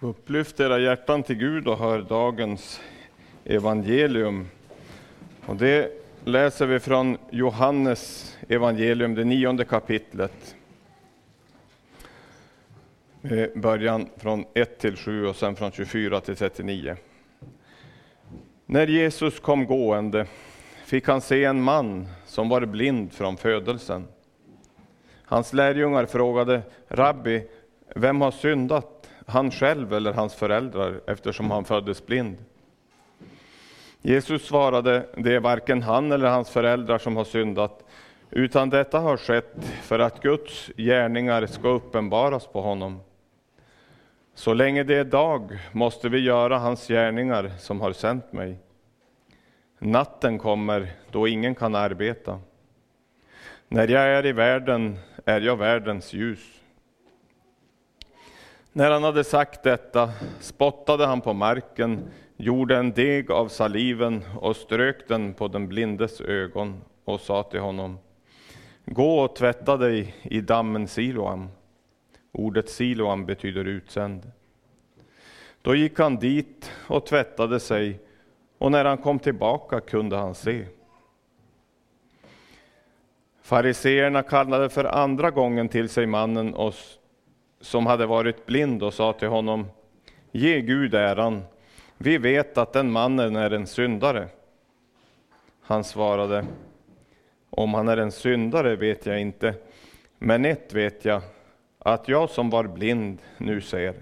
Upplyft era hjärtan till Gud och hör dagens evangelium. Och det läser vi från Johannes evangelium, det nionde kapitlet. Med början från 1 till 7 och sen från 24 till 39. När Jesus kom gående fick han se en man som var blind från födelsen. Hans lärjungar frågade, Rabbi, vem har syndat? Han själv eller hans föräldrar eftersom han föddes blind? Jesus svarade, det är varken han eller hans föräldrar som har syndat, utan detta har skett för att Guds gärningar ska uppenbaras på honom. Så länge det är dag måste vi göra hans gärningar som har sänt mig. Natten kommer då ingen kan arbeta. När jag är i världen är jag världens ljus. När han hade sagt detta spottade han på marken, gjorde en deg av saliven och strök den på den blindes ögon och sa till honom Gå och tvätta dig i dammen Siloam. Ordet Siloam betyder utsänd. Då gick han dit och tvättade sig och när han kom tillbaka kunde han se. Fariseerna kallade för andra gången till sig mannen och som hade varit blind och sa till honom, ge Gud äran, vi vet att den mannen är en syndare. Han svarade, om han är en syndare vet jag inte, men ett vet jag, att jag som var blind nu ser.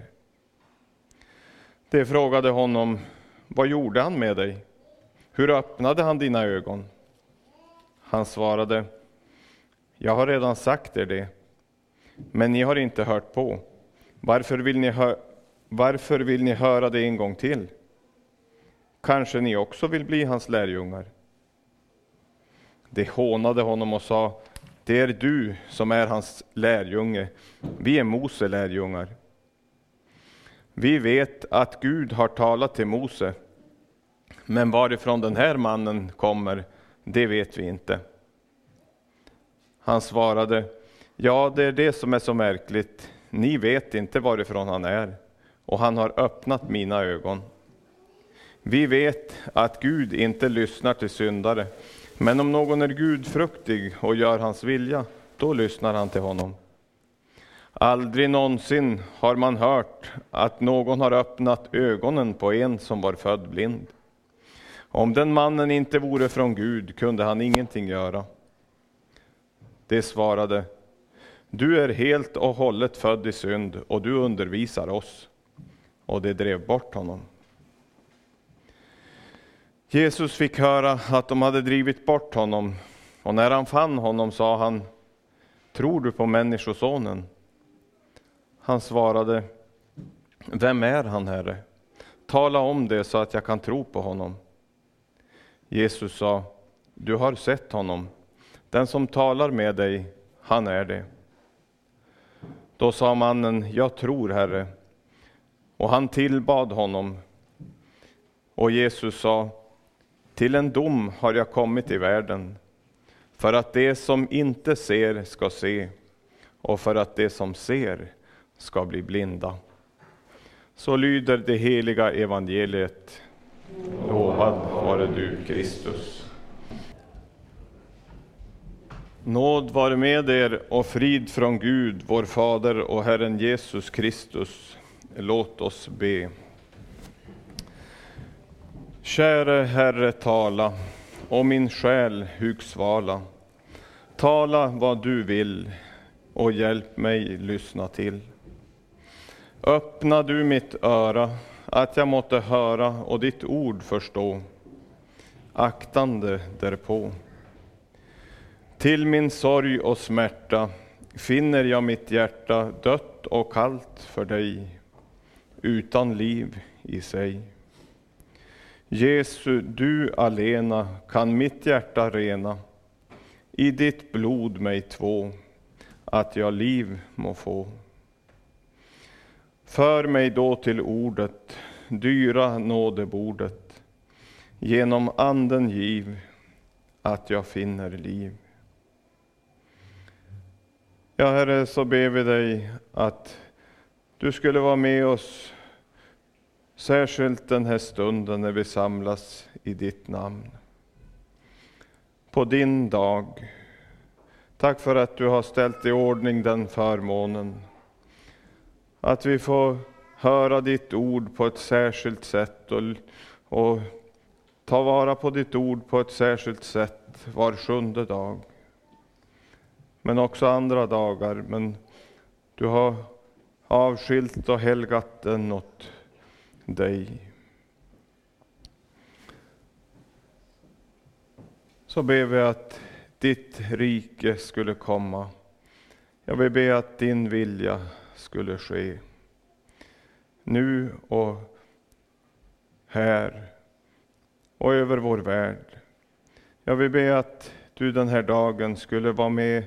De frågade honom, vad gjorde han med dig? Hur öppnade han dina ögon? Han svarade, jag har redan sagt er det, men ni har inte hört på. Varför vill ni, hö varför vill ni höra det en gång till? Kanske ni också vill bli hans lärjungar? De hånade honom och sa, det är du som är hans lärjunge, vi är Mose lärjungar. Vi vet att Gud har talat till Mose, men varifrån den här mannen kommer, det vet vi inte. Han svarade, Ja, det är det som är så märkligt. Ni vet inte varifrån han är, och han har öppnat mina ögon. Vi vet att Gud inte lyssnar till syndare, men om någon är gudfruktig och gör hans vilja, då lyssnar han till honom. Aldrig någonsin har man hört att någon har öppnat ögonen på en som var född blind. Om den mannen inte vore från Gud kunde han ingenting göra. Det svarade, du är helt och hållet född i synd och du undervisar oss. Och det drev bort honom. Jesus fick höra att de hade drivit bort honom och när han fann honom sa han Tror du på Människosonen? Han svarade Vem är han, Herre? Tala om det så att jag kan tro på honom. Jesus sa Du har sett honom. Den som talar med dig, han är det. Då sa mannen, jag tror, Herre. Och han tillbad honom. Och Jesus sa, till en dom har jag kommit i världen, för att det som inte ser ska se, och för att det som ser ska bli blinda. Så lyder det heliga evangeliet. Lovad vare du, Kristus. Nåd vare med er och frid från Gud, vår Fader och Herren Jesus Kristus. Låt oss be. Käre Herre, tala, och min själ hugsvala. Tala vad du vill och hjälp mig lyssna till. Öppna du mitt öra, att jag måtte höra och ditt ord förstå, aktande därpå. Till min sorg och smärta finner jag mitt hjärta dött och kallt för dig, utan liv i sig. Jesu, du alena kan mitt hjärta rena, i ditt blod mig två, att jag liv må få. För mig då till ordet, dyra nådebordet, genom anden giv, att jag finner liv. Ja, Herre, så ber vi dig att du skulle vara med oss särskilt den här stunden när vi samlas i ditt namn. På din dag. Tack för att du har ställt i ordning den förmånen. Att vi får höra ditt ord på ett särskilt sätt och, och ta vara på ditt ord på ett särskilt sätt var sjunde dag. Men också andra dagar. Men du har avskilt och helgat den åt dig. Så ber vi att ditt rike skulle komma. Jag vill be att din vilja skulle ske. Nu och här och över vår värld. Jag vill be att du den här dagen skulle vara med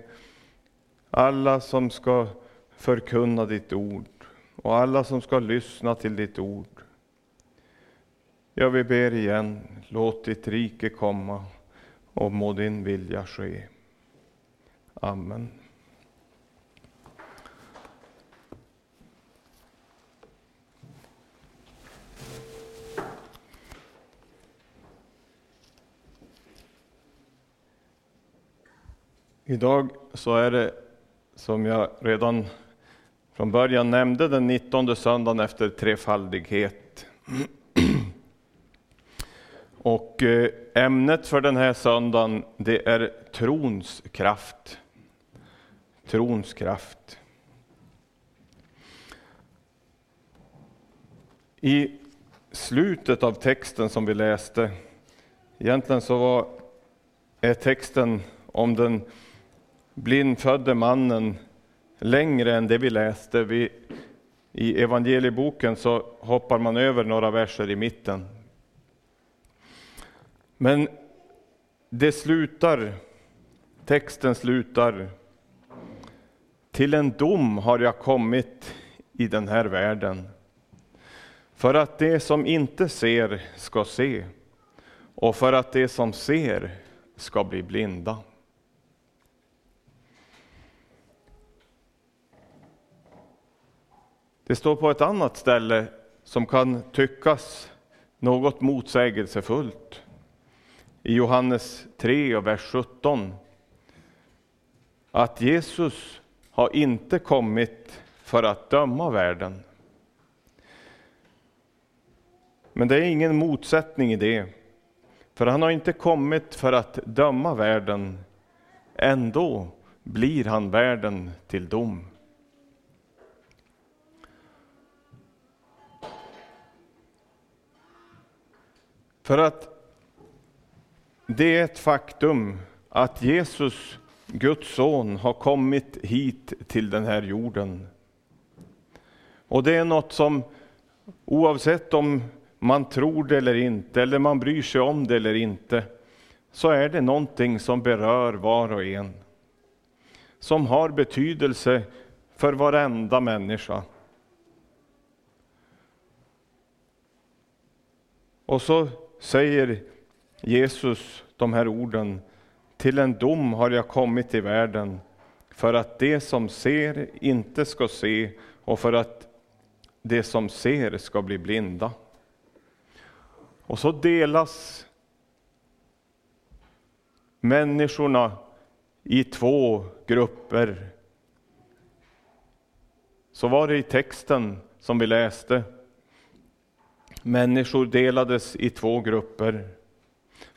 alla som ska förkunna ditt ord och alla som ska lyssna till ditt ord. Jag vill ber igen, låt ditt rike komma och må din vilja ske. Amen. Idag så är det, som jag redan från början nämnde, den 19 söndagen efter trefaldighet. Och eh, ämnet för den här söndagen, det är trons kraft. Trons kraft. I slutet av texten som vi läste, egentligen så var, är texten om den blindfödde mannen längre än det vi läste. Vi, I evangelieboken så hoppar man över några verser i mitten. Men det slutar, texten slutar, till en dom har jag kommit i den här världen. För att det som inte ser ska se och för att det som ser ska bli blinda. Det står på ett annat ställe som kan tyckas något motsägelsefullt. I Johannes 3 och vers 17. Att Jesus har inte kommit för att döma världen. Men det är ingen motsättning i det. För han har inte kommit för att döma världen. Ändå blir han världen till dom. För att det är ett faktum att Jesus, Guds son, har kommit hit till den här jorden. Och det är något som, oavsett om man tror det eller inte, eller man bryr sig om det eller inte, så är det någonting som berör var och en. Som har betydelse för varenda människa. Och så säger Jesus de här orden. Till en dom har jag kommit i världen för att det som ser inte ska se och för att det som ser ska bli blinda. Och så delas människorna i två grupper. Så var det i texten som vi läste. Människor delades i två grupper.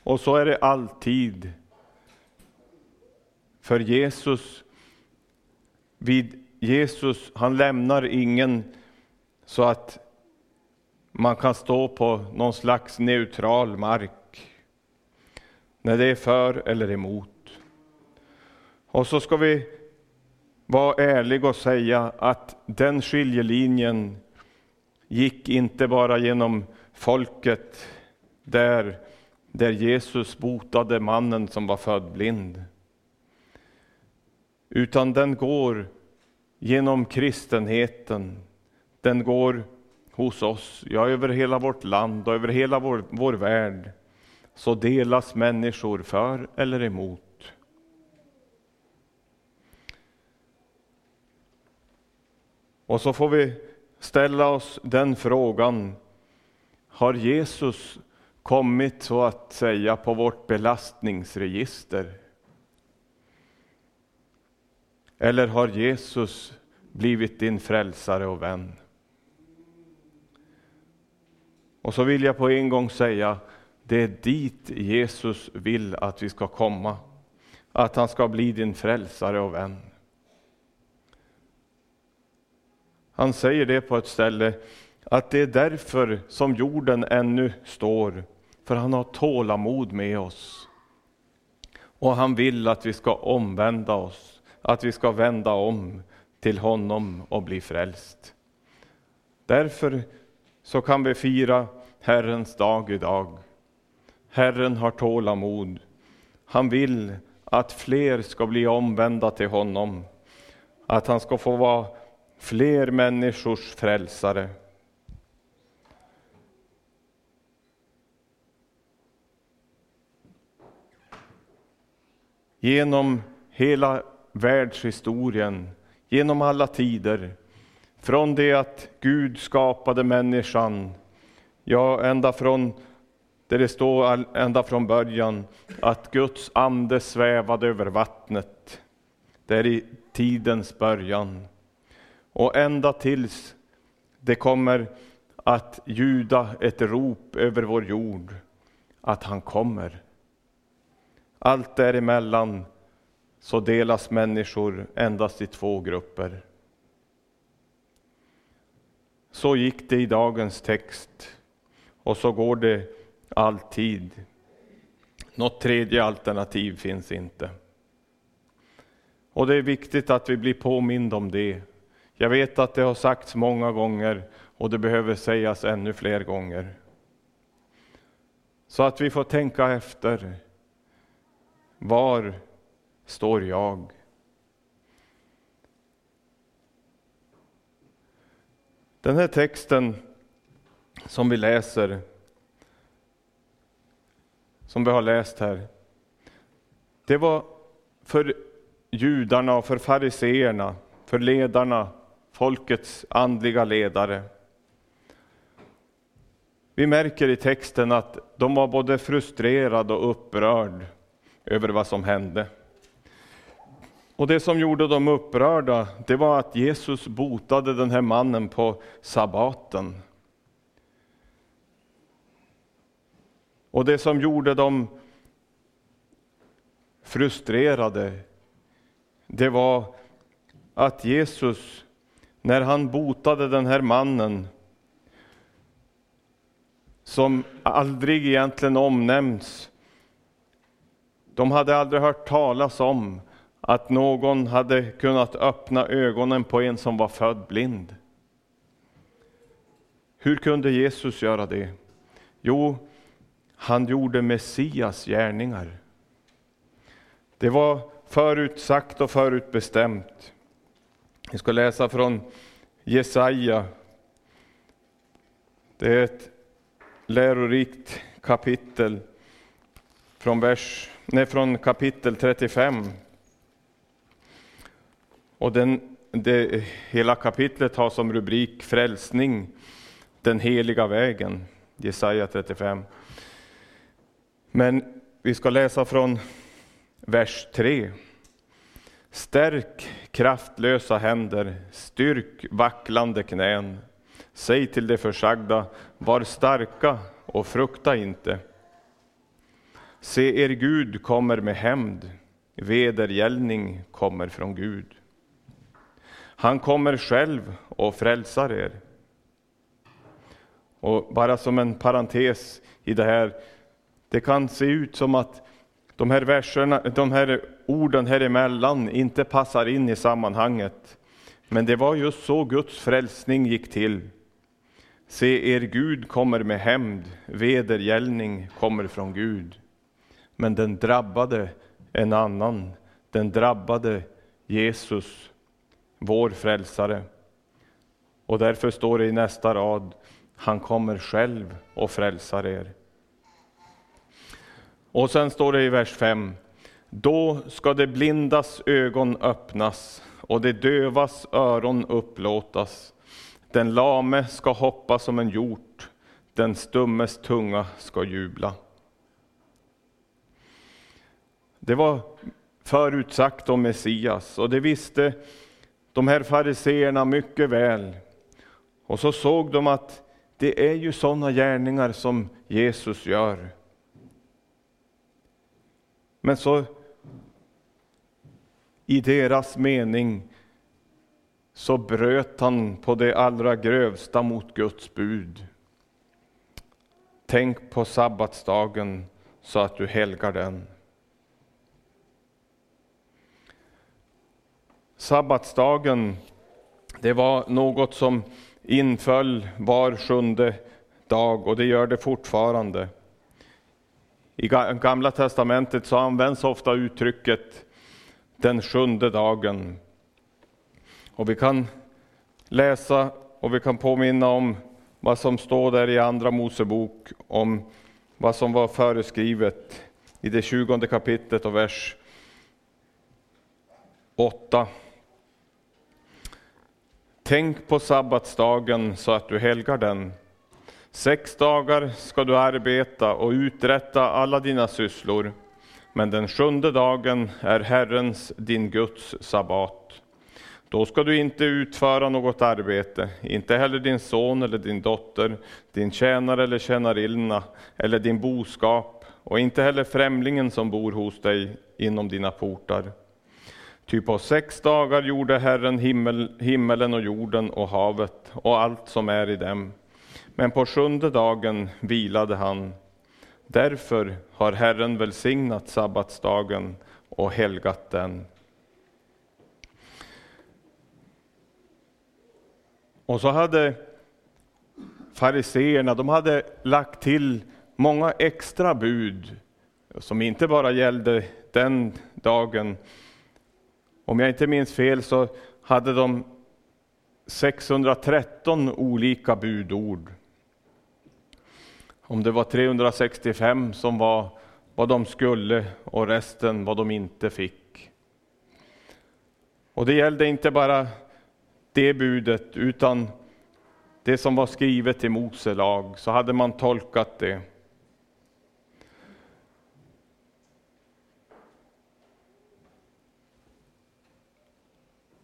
Och så är det alltid. För Jesus, vid Jesus, han lämnar ingen så att man kan stå på någon slags neutral mark. När det är för eller emot. Och så ska vi vara ärliga och säga att den skiljelinjen gick inte bara genom folket där, där Jesus botade mannen som var född blind. Utan den går genom kristenheten. Den går hos oss, ja över hela vårt land och över hela vår, vår värld. Så delas människor för eller emot. Och så får vi ställa oss den frågan Har Jesus kommit så att säga på vårt belastningsregister? Eller har Jesus blivit din frälsare och vän? Och så vill jag på en gång säga, det är dit Jesus vill att vi ska komma. Att han ska bli din frälsare och vän. Han säger det på ett ställe, att det är därför som jorden ännu står, för han har tålamod med oss. Och han vill att vi ska omvända oss, att vi ska vända om till honom och bli frälst. Därför så kan vi fira Herrens dag idag. Herren har tålamod. Han vill att fler ska bli omvända till honom, att han ska få vara fler människors frälsare. Genom hela världshistorien, genom alla tider, från det att Gud skapade människan, ja, ända från där det står ända från början att Guds ande svävade över vattnet, där i tidens början. Och ända tills det kommer att ljuda ett rop över vår jord, att han kommer. Allt däremellan så delas människor endast i två grupper. Så gick det i dagens text och så går det alltid. Något tredje alternativ finns inte. Och det är viktigt att vi blir påminda om det. Jag vet att det har sagts många gånger och det behöver sägas ännu fler gånger. Så att vi får tänka efter. Var står jag? Den här texten som vi läser, som vi har läst här, det var för judarna och för fariseerna, för ledarna, folkets andliga ledare. Vi märker i texten att de var både frustrerade och upprörd över vad som hände. Och det som gjorde dem upprörda, det var att Jesus botade den här mannen på sabbaten. Och det som gjorde dem frustrerade, det var att Jesus, när han botade den här mannen, som aldrig egentligen omnämns, de hade aldrig hört talas om att någon hade kunnat öppna ögonen på en som var född blind. Hur kunde Jesus göra det? Jo, han gjorde Messias gärningar. Det var förutsagt och förutbestämt. Vi ska läsa från Jesaja. Det är ett lärorikt kapitel från, vers, nej, från kapitel 35. Och den, det, hela kapitlet har som rubrik Frälsning, den heliga vägen, Jesaja 35. Men vi ska läsa från vers 3. Stärk kraftlösa händer, styrk vacklande knän. Säg till de försagda, var starka och frukta inte. Se, er Gud kommer med hämnd, vedergällning kommer från Gud. Han kommer själv och frälsar er. Och bara som en parentes i det här, det kan se ut som att de här verserna, de här orden här emellan inte passar in i sammanhanget. Men det var just så Guds frälsning gick till. Se, er Gud kommer med hämnd, vedergällning kommer från Gud. Men den drabbade en annan, den drabbade Jesus, vår frälsare. Och därför står det i nästa rad, han kommer själv och frälsar er. Och sen står det i vers 5, då ska det blindas ögon öppnas och det dövas öron upplåtas. Den lame ska hoppa som en hjort, den stummes tunga ska jubla. Det var förutsagt om Messias och det visste de här fariseerna mycket väl. Och så såg de att det är ju sådana gärningar som Jesus gör. Men så i deras mening så bröt han på det allra grövsta mot Guds bud. Tänk på sabbatsdagen så att du helgar den. Sabbatsdagen, det var något som inföll var sjunde dag och det gör det fortfarande. I Gamla testamentet så används ofta uttrycket den sjunde dagen. Och vi kan läsa och vi kan påminna om vad som står där i Andra Mosebok om vad som var föreskrivet i det tjugonde kapitlet och vers 8. Tänk på sabbatsdagen så att du helgar den. Sex dagar ska du arbeta och uträtta alla dina sysslor, men den sjunde dagen är Herrens, din Guds, sabbat. Då ska du inte utföra något arbete, inte heller din son eller din dotter, din tjänare eller tjänarinna eller din boskap och inte heller främlingen som bor hos dig inom dina portar. Ty på sex dagar gjorde Herren himmel, himmelen och jorden och havet och allt som är i dem. Men på sjunde dagen vilade han. Därför har Herren välsignat sabbatsdagen och helgat den. Och så hade fariseerna, de hade lagt till många extra bud som inte bara gällde den dagen. Om jag inte minns fel så hade de 613 olika budord. Om det var 365 som var vad de skulle och resten vad de inte fick. Och det gällde inte bara det budet, utan det som var skrivet i Mose lag, så hade man tolkat det.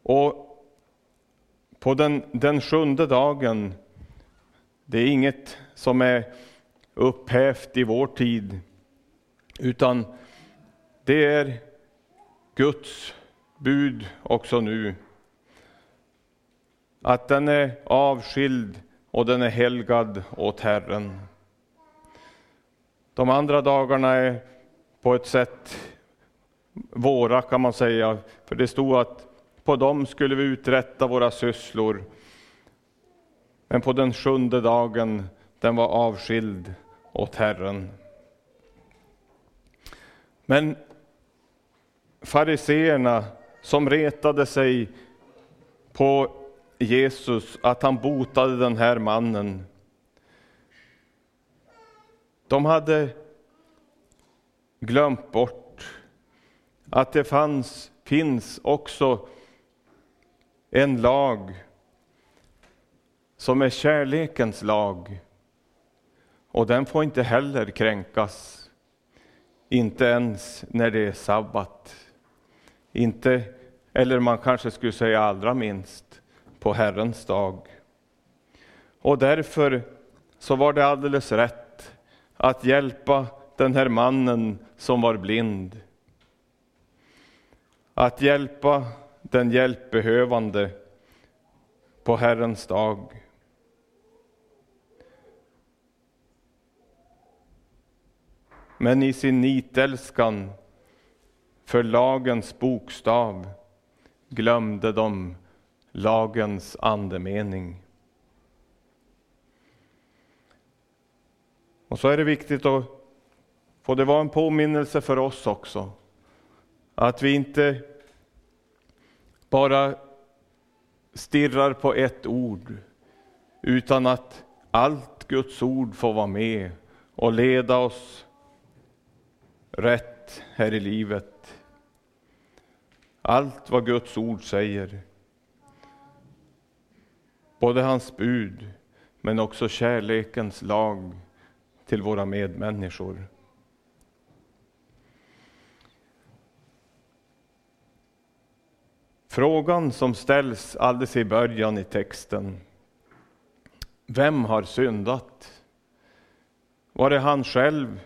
Och på den, den sjunde dagen, det är inget som är upphävt i vår tid, utan det är Guds bud också nu att den är avskild och den är helgad åt Herren. De andra dagarna är på ett sätt våra kan man säga, för det stod att på dem skulle vi uträtta våra sysslor. Men på den sjunde dagen, den var avskild åt Herren. Men fariseerna som retade sig på Jesus att han botade den här mannen. De hade glömt bort att det fanns, finns också en lag som är kärlekens lag. Och den får inte heller kränkas. Inte ens när det är sabbat. Inte, eller man kanske skulle säga allra minst, på Herrens dag. Och därför så var det alldeles rätt att hjälpa den här mannen som var blind. Att hjälpa den hjälpbehövande på Herrens dag. Men i sin nitälskan för lagens bokstav glömde de lagens andemening. Och så är det viktigt att få det vara en påminnelse för oss också, att vi inte bara stirrar på ett ord, utan att allt Guds ord får vara med och leda oss rätt här i livet. Allt vad Guds ord säger både hans bud, men också kärlekens lag till våra medmänniskor. Frågan som ställs alldeles i början i texten. Vem har syndat? Var det han själv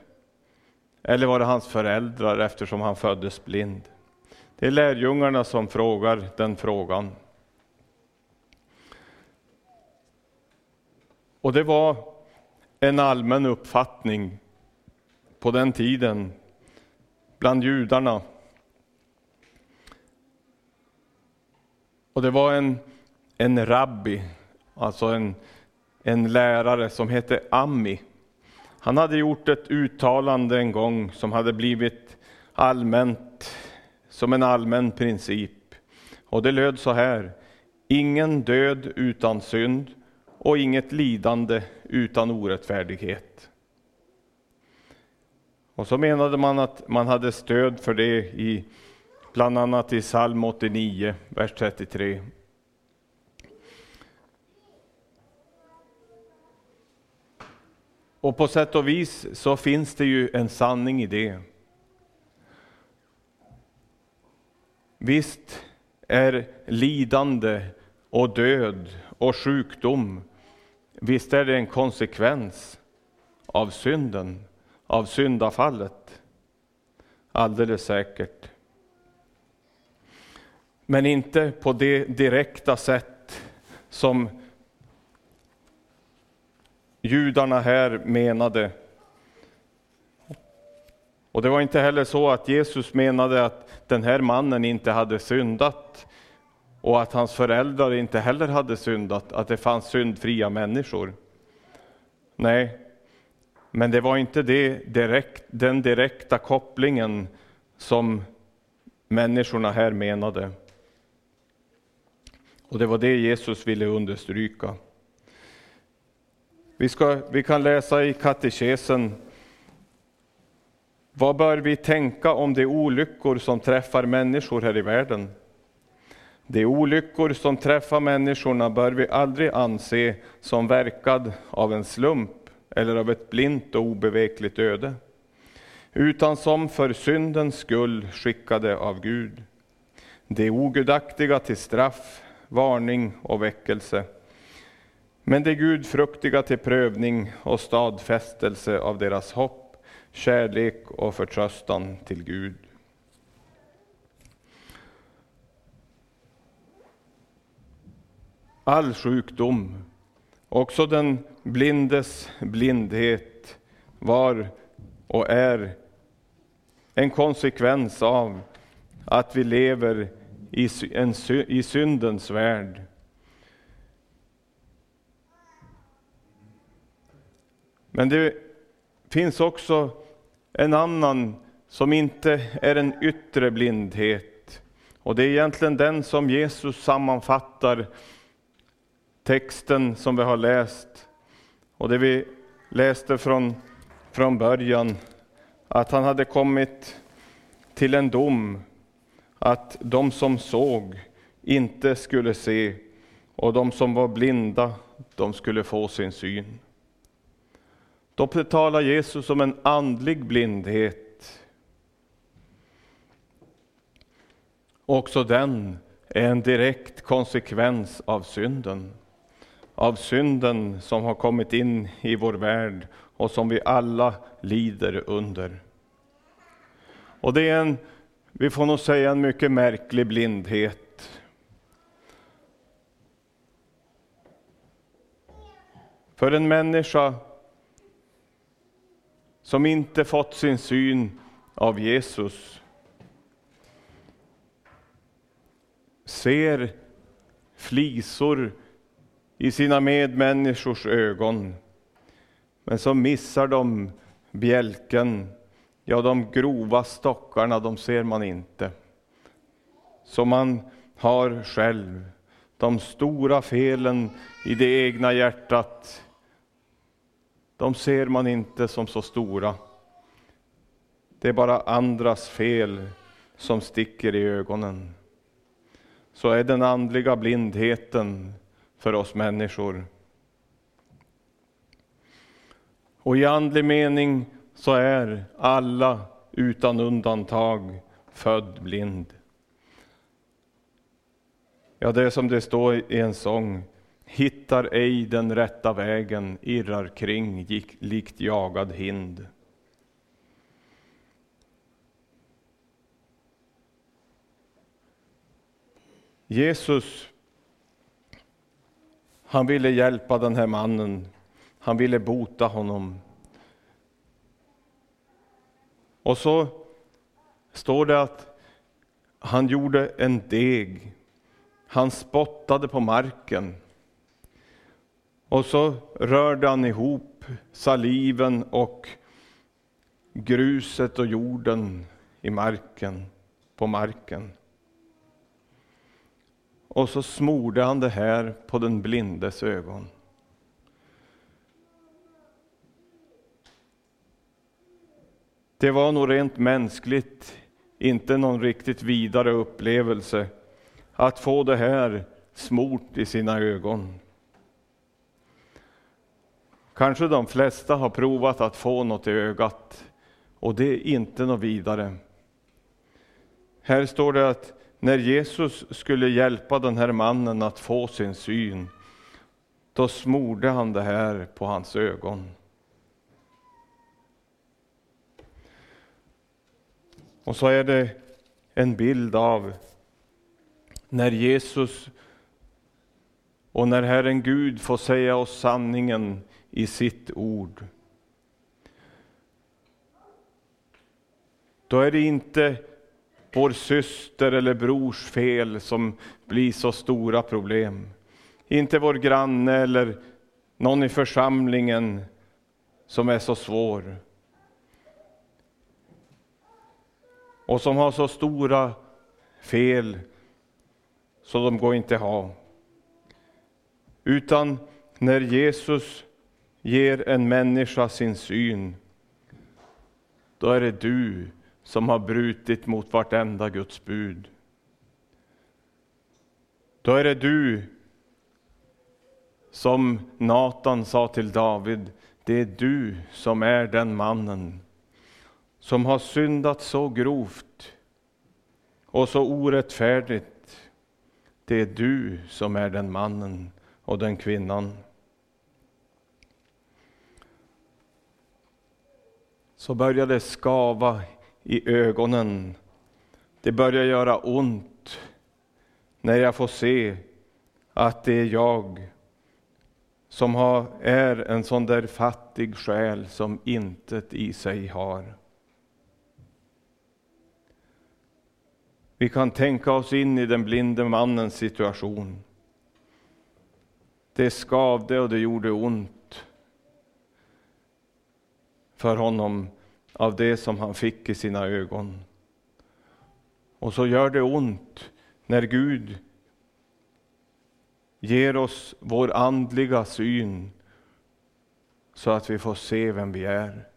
eller var det hans föräldrar eftersom han föddes blind? Det är lärjungarna som frågar den frågan. Och det var en allmän uppfattning på den tiden bland judarna. Och det var en, en rabbi, alltså en, en lärare som hette Ammi. Han hade gjort ett uttalande en gång som hade blivit allmänt, som en allmän princip. Och det löd så här. Ingen död utan synd och inget lidande utan orättfärdighet. Och så menade man att man hade stöd för det i bland annat i psalm 89, vers 33. Och på sätt och vis så finns det ju en sanning i det. Visst är lidande och död och sjukdom Visst är det en konsekvens av synden, av syndafallet. Alldeles säkert. Men inte på det direkta sätt som judarna här menade. Och det var inte heller så att Jesus menade att den här mannen inte hade syndat och att hans föräldrar inte heller hade syndat, att det fanns syndfria människor. Nej, men det var inte det direkt, den direkta kopplingen som människorna här menade. Och det var det Jesus ville understryka. Vi, ska, vi kan läsa i katekesen. Vad bör vi tänka om de olyckor som träffar människor här i världen? De olyckor som träffar människorna bör vi aldrig anse som verkad av en slump eller av ett blint och obevekligt öde, utan som för syndens skull skickade av Gud. De ogudaktiga till straff, varning och väckelse, men de gudfruktiga till prövning och stadfästelse av deras hopp, kärlek och förtröstan till Gud. all sjukdom, också den blindes blindhet, var och är en konsekvens av att vi lever i, en, i syndens värld. Men det finns också en annan som inte är en yttre blindhet. Och det är egentligen den som Jesus sammanfattar texten som vi har läst och det vi läste från, från början, att han hade kommit till en dom att de som såg inte skulle se och de som var blinda, de skulle få sin syn. Då talar Jesus om en andlig blindhet. Också den är en direkt konsekvens av synden av synden som har kommit in i vår värld och som vi alla lider under. Och det är en, vi får nog säga en mycket märklig blindhet. För en människa som inte fått sin syn av Jesus ser flisor i sina medmänniskors ögon. Men så missar de bjälken, ja de grova stockarna, de ser man inte. Som man har själv, de stora felen i det egna hjärtat, de ser man inte som så stora. Det är bara andras fel som sticker i ögonen. Så är den andliga blindheten för oss människor. Och i andlig mening så är alla utan undantag född blind. Ja, det är som det står i en sång. Hittar ej den rätta vägen, irrar kring gick, likt jagad hind. Jesus, han ville hjälpa den här mannen. Han ville bota honom. Och så står det att han gjorde en deg. Han spottade på marken. Och så rörde han ihop saliven och gruset och jorden i marken, på marken. Och så smorde han det här på den blindes ögon. Det var nog rent mänskligt inte någon riktigt vidare upplevelse att få det här smort i sina ögon. Kanske de flesta har provat att få något i ögat och det är inte något vidare. Här står det att när Jesus skulle hjälpa den här mannen att få sin syn, då smorde han det här på hans ögon. Och så är det en bild av när Jesus och när Herren Gud får säga oss sanningen i sitt ord. Då är det inte vår syster eller brors fel som blir så stora problem. Inte vår granne eller någon i församlingen som är så svår. Och som har så stora fel så de går inte ha. Utan när Jesus ger en människa sin syn, då är det du som har brutit mot vartenda Guds bud. Då är det du som Natan sa till David, det är du som är den mannen som har syndat så grovt och så orättfärdigt. Det är du som är den mannen och den kvinnan. Så börjar det skava i ögonen. Det börjar göra ont när jag får se att det är jag som har, är en sån där fattig själ som intet i sig har. Vi kan tänka oss in i den blinde mannens situation. Det skavde och det gjorde ont för honom av det som han fick i sina ögon. Och så gör det ont när Gud ger oss vår andliga syn så att vi får se vem vi är.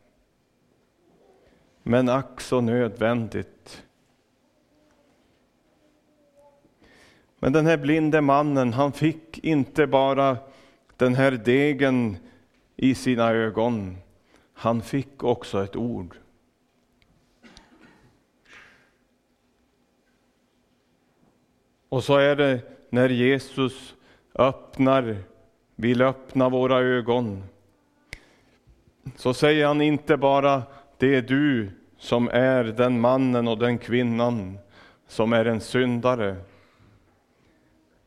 Men ack så nödvändigt. Men den här blinde mannen, han fick inte bara den här degen i sina ögon, han fick också ett ord. Och så är det när Jesus öppnar, vill öppna våra ögon. Så säger han inte bara det är du som är den mannen och den kvinnan som är en syndare.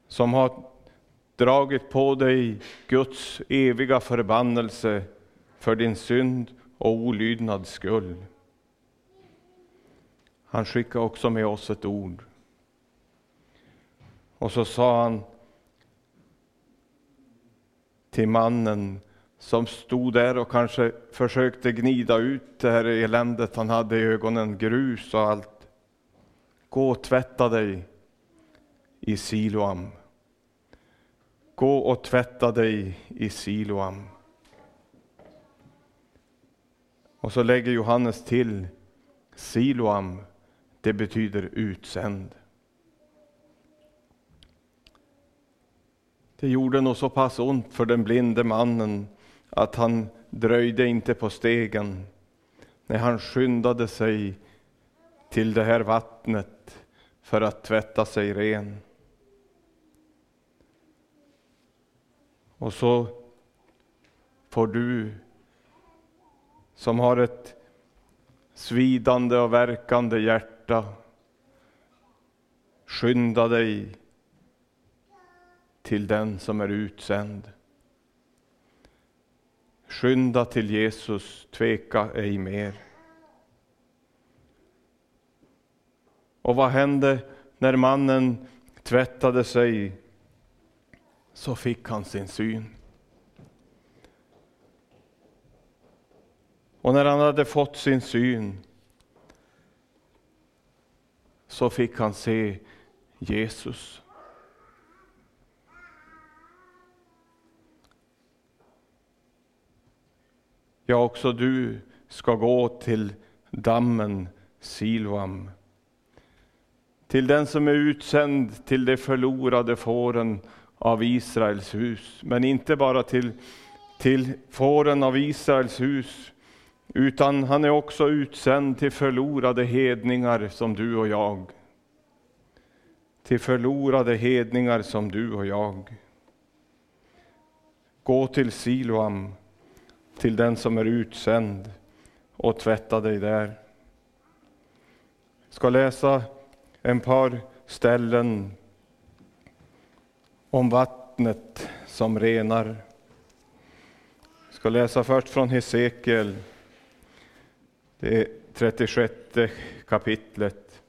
Som har dragit på dig Guds eviga förbannelse för din synd och olydnads skull. Han skickade också med oss ett ord. Och så sa han till mannen som stod där och kanske försökte gnida ut det här eländet han hade i ögonen, grus och allt. Gå och tvätta dig i Siloam. Gå och tvätta dig i Siloam. Och så lägger Johannes till Siloam, det betyder utsänd. Det gjorde nog så pass ont för den blinde mannen att han dröjde inte på stegen när han skyndade sig till det här vattnet för att tvätta sig ren. Och så får du som har ett svidande och verkande hjärta skynda dig till den som är utsänd. Skynda till Jesus, tveka ej mer. Och vad hände när mannen tvättade sig? Så fick han sin syn. Och när han hade fått sin syn så fick han se Jesus. Ja, också du ska gå till dammen Silvam Till den som är utsänd till de förlorade fåren av Israels hus. Men inte bara till, till fåren av Israels hus, utan han är också utsänd till förlorade hedningar som du och jag. Till förlorade hedningar som du och jag. Gå till Siloam till den som är utsänd och tvätta dig där. Jag ska läsa en par ställen om vattnet som renar. Jag ska läsa först från Hesekiel, det 36 kapitlet.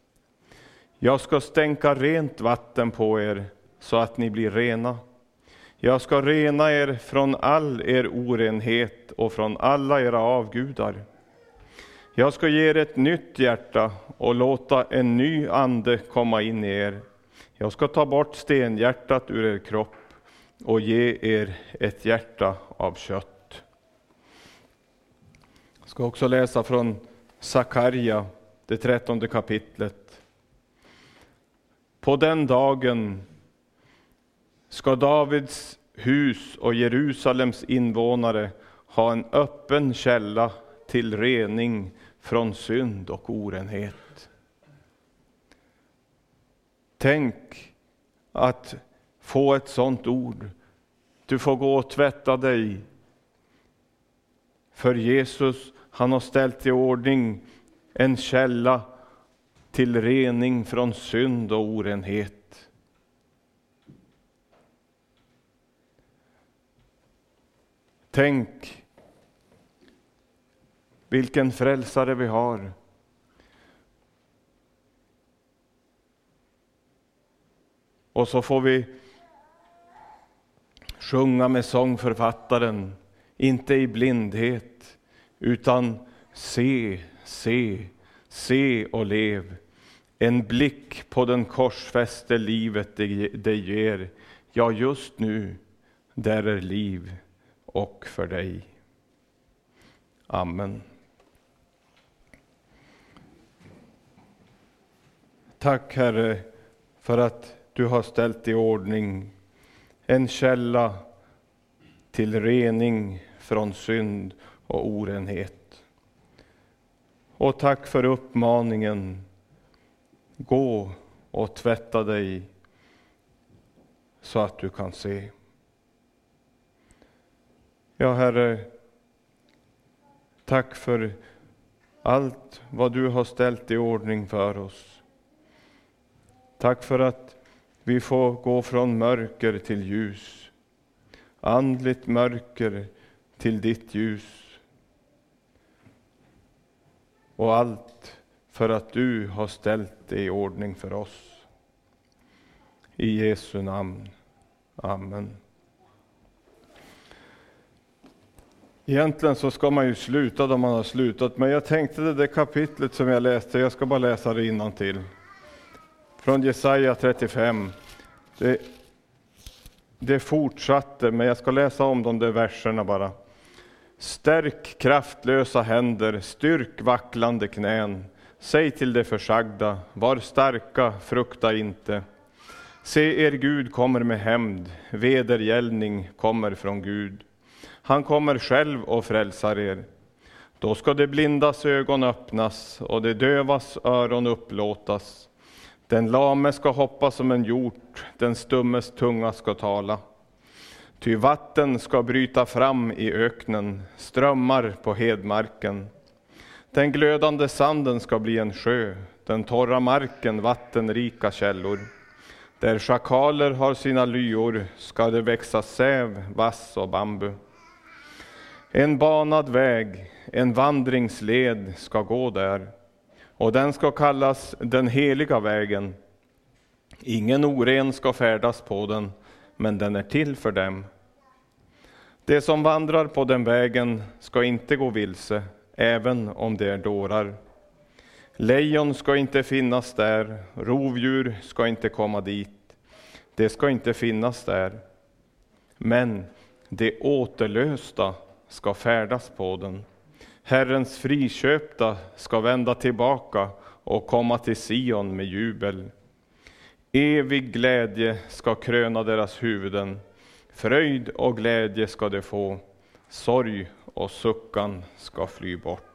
Jag ska stänka rent vatten på er så att ni blir rena. Jag ska rena er från all er orenhet och från alla era avgudar. Jag ska ge er ett nytt hjärta och låta en ny ande komma in i er. Jag ska ta bort stenhjärtat ur er kropp och ge er ett hjärta av kött. Jag ska också läsa från Sakarja, det trettonde kapitlet. På den dagen ska Davids hus och Jerusalems invånare ha en öppen källa till rening från synd och orenhet. Tänk att få ett sånt ord. Du får gå och tvätta dig. För Jesus, han har ställt i ordning en källa till rening från synd och orenhet. Tänk vilken frälsare vi har. Och så får vi sjunga med sångförfattaren, inte i blindhet, utan se, se, se och lev. En blick på den korsfäste livet det ger. Ja, just nu, där är liv och för dig. Amen. Tack Herre för att du har ställt i ordning en källa till rening från synd och orenhet. Och tack för uppmaningen. Gå och tvätta dig så att du kan se. Ja, Herre, tack för allt vad du har ställt i ordning för oss. Tack för att vi får gå från mörker till ljus, andligt mörker till ditt ljus. Och allt för att du har ställt det i ordning för oss. I Jesu namn. Amen. Egentligen så ska man ju sluta då man har slutat, men jag tänkte det där kapitlet som jag läste, jag ska bara läsa det till. Från Jesaja 35. Det, det fortsatte, men jag ska läsa om de där verserna bara. Stärk kraftlösa händer, styrk vacklande knän. Säg till de försagda, var starka, frukta inte. Se, er Gud kommer med hämnd, vedergällning kommer från Gud. Han kommer själv och frälsar er. Då ska de blindas ögon öppnas och de dövas öron upplåtas. Den lame ska hoppa som en hjort, den stummes tunga ska tala. Ty vatten ska bryta fram i öknen, strömmar på hedmarken. Den glödande sanden ska bli en sjö, den torra marken vattenrika källor. Där schakaler har sina lyor ska det växa säv, vass och bambu. En banad väg, en vandringsled ska gå där, och den ska kallas den heliga vägen. Ingen oren ska färdas på den, men den är till för dem. De som vandrar på den vägen ska inte gå vilse, även om de är dårar. Lejon ska inte finnas där, rovdjur ska inte komma dit. Det ska inte finnas där. Men de återlösta ska färdas på den. Herrens friköpta ska vända tillbaka och komma till Sion med jubel. Evig glädje ska kröna deras huvuden. Fröjd och glädje ska de få. Sorg och suckan ska fly bort.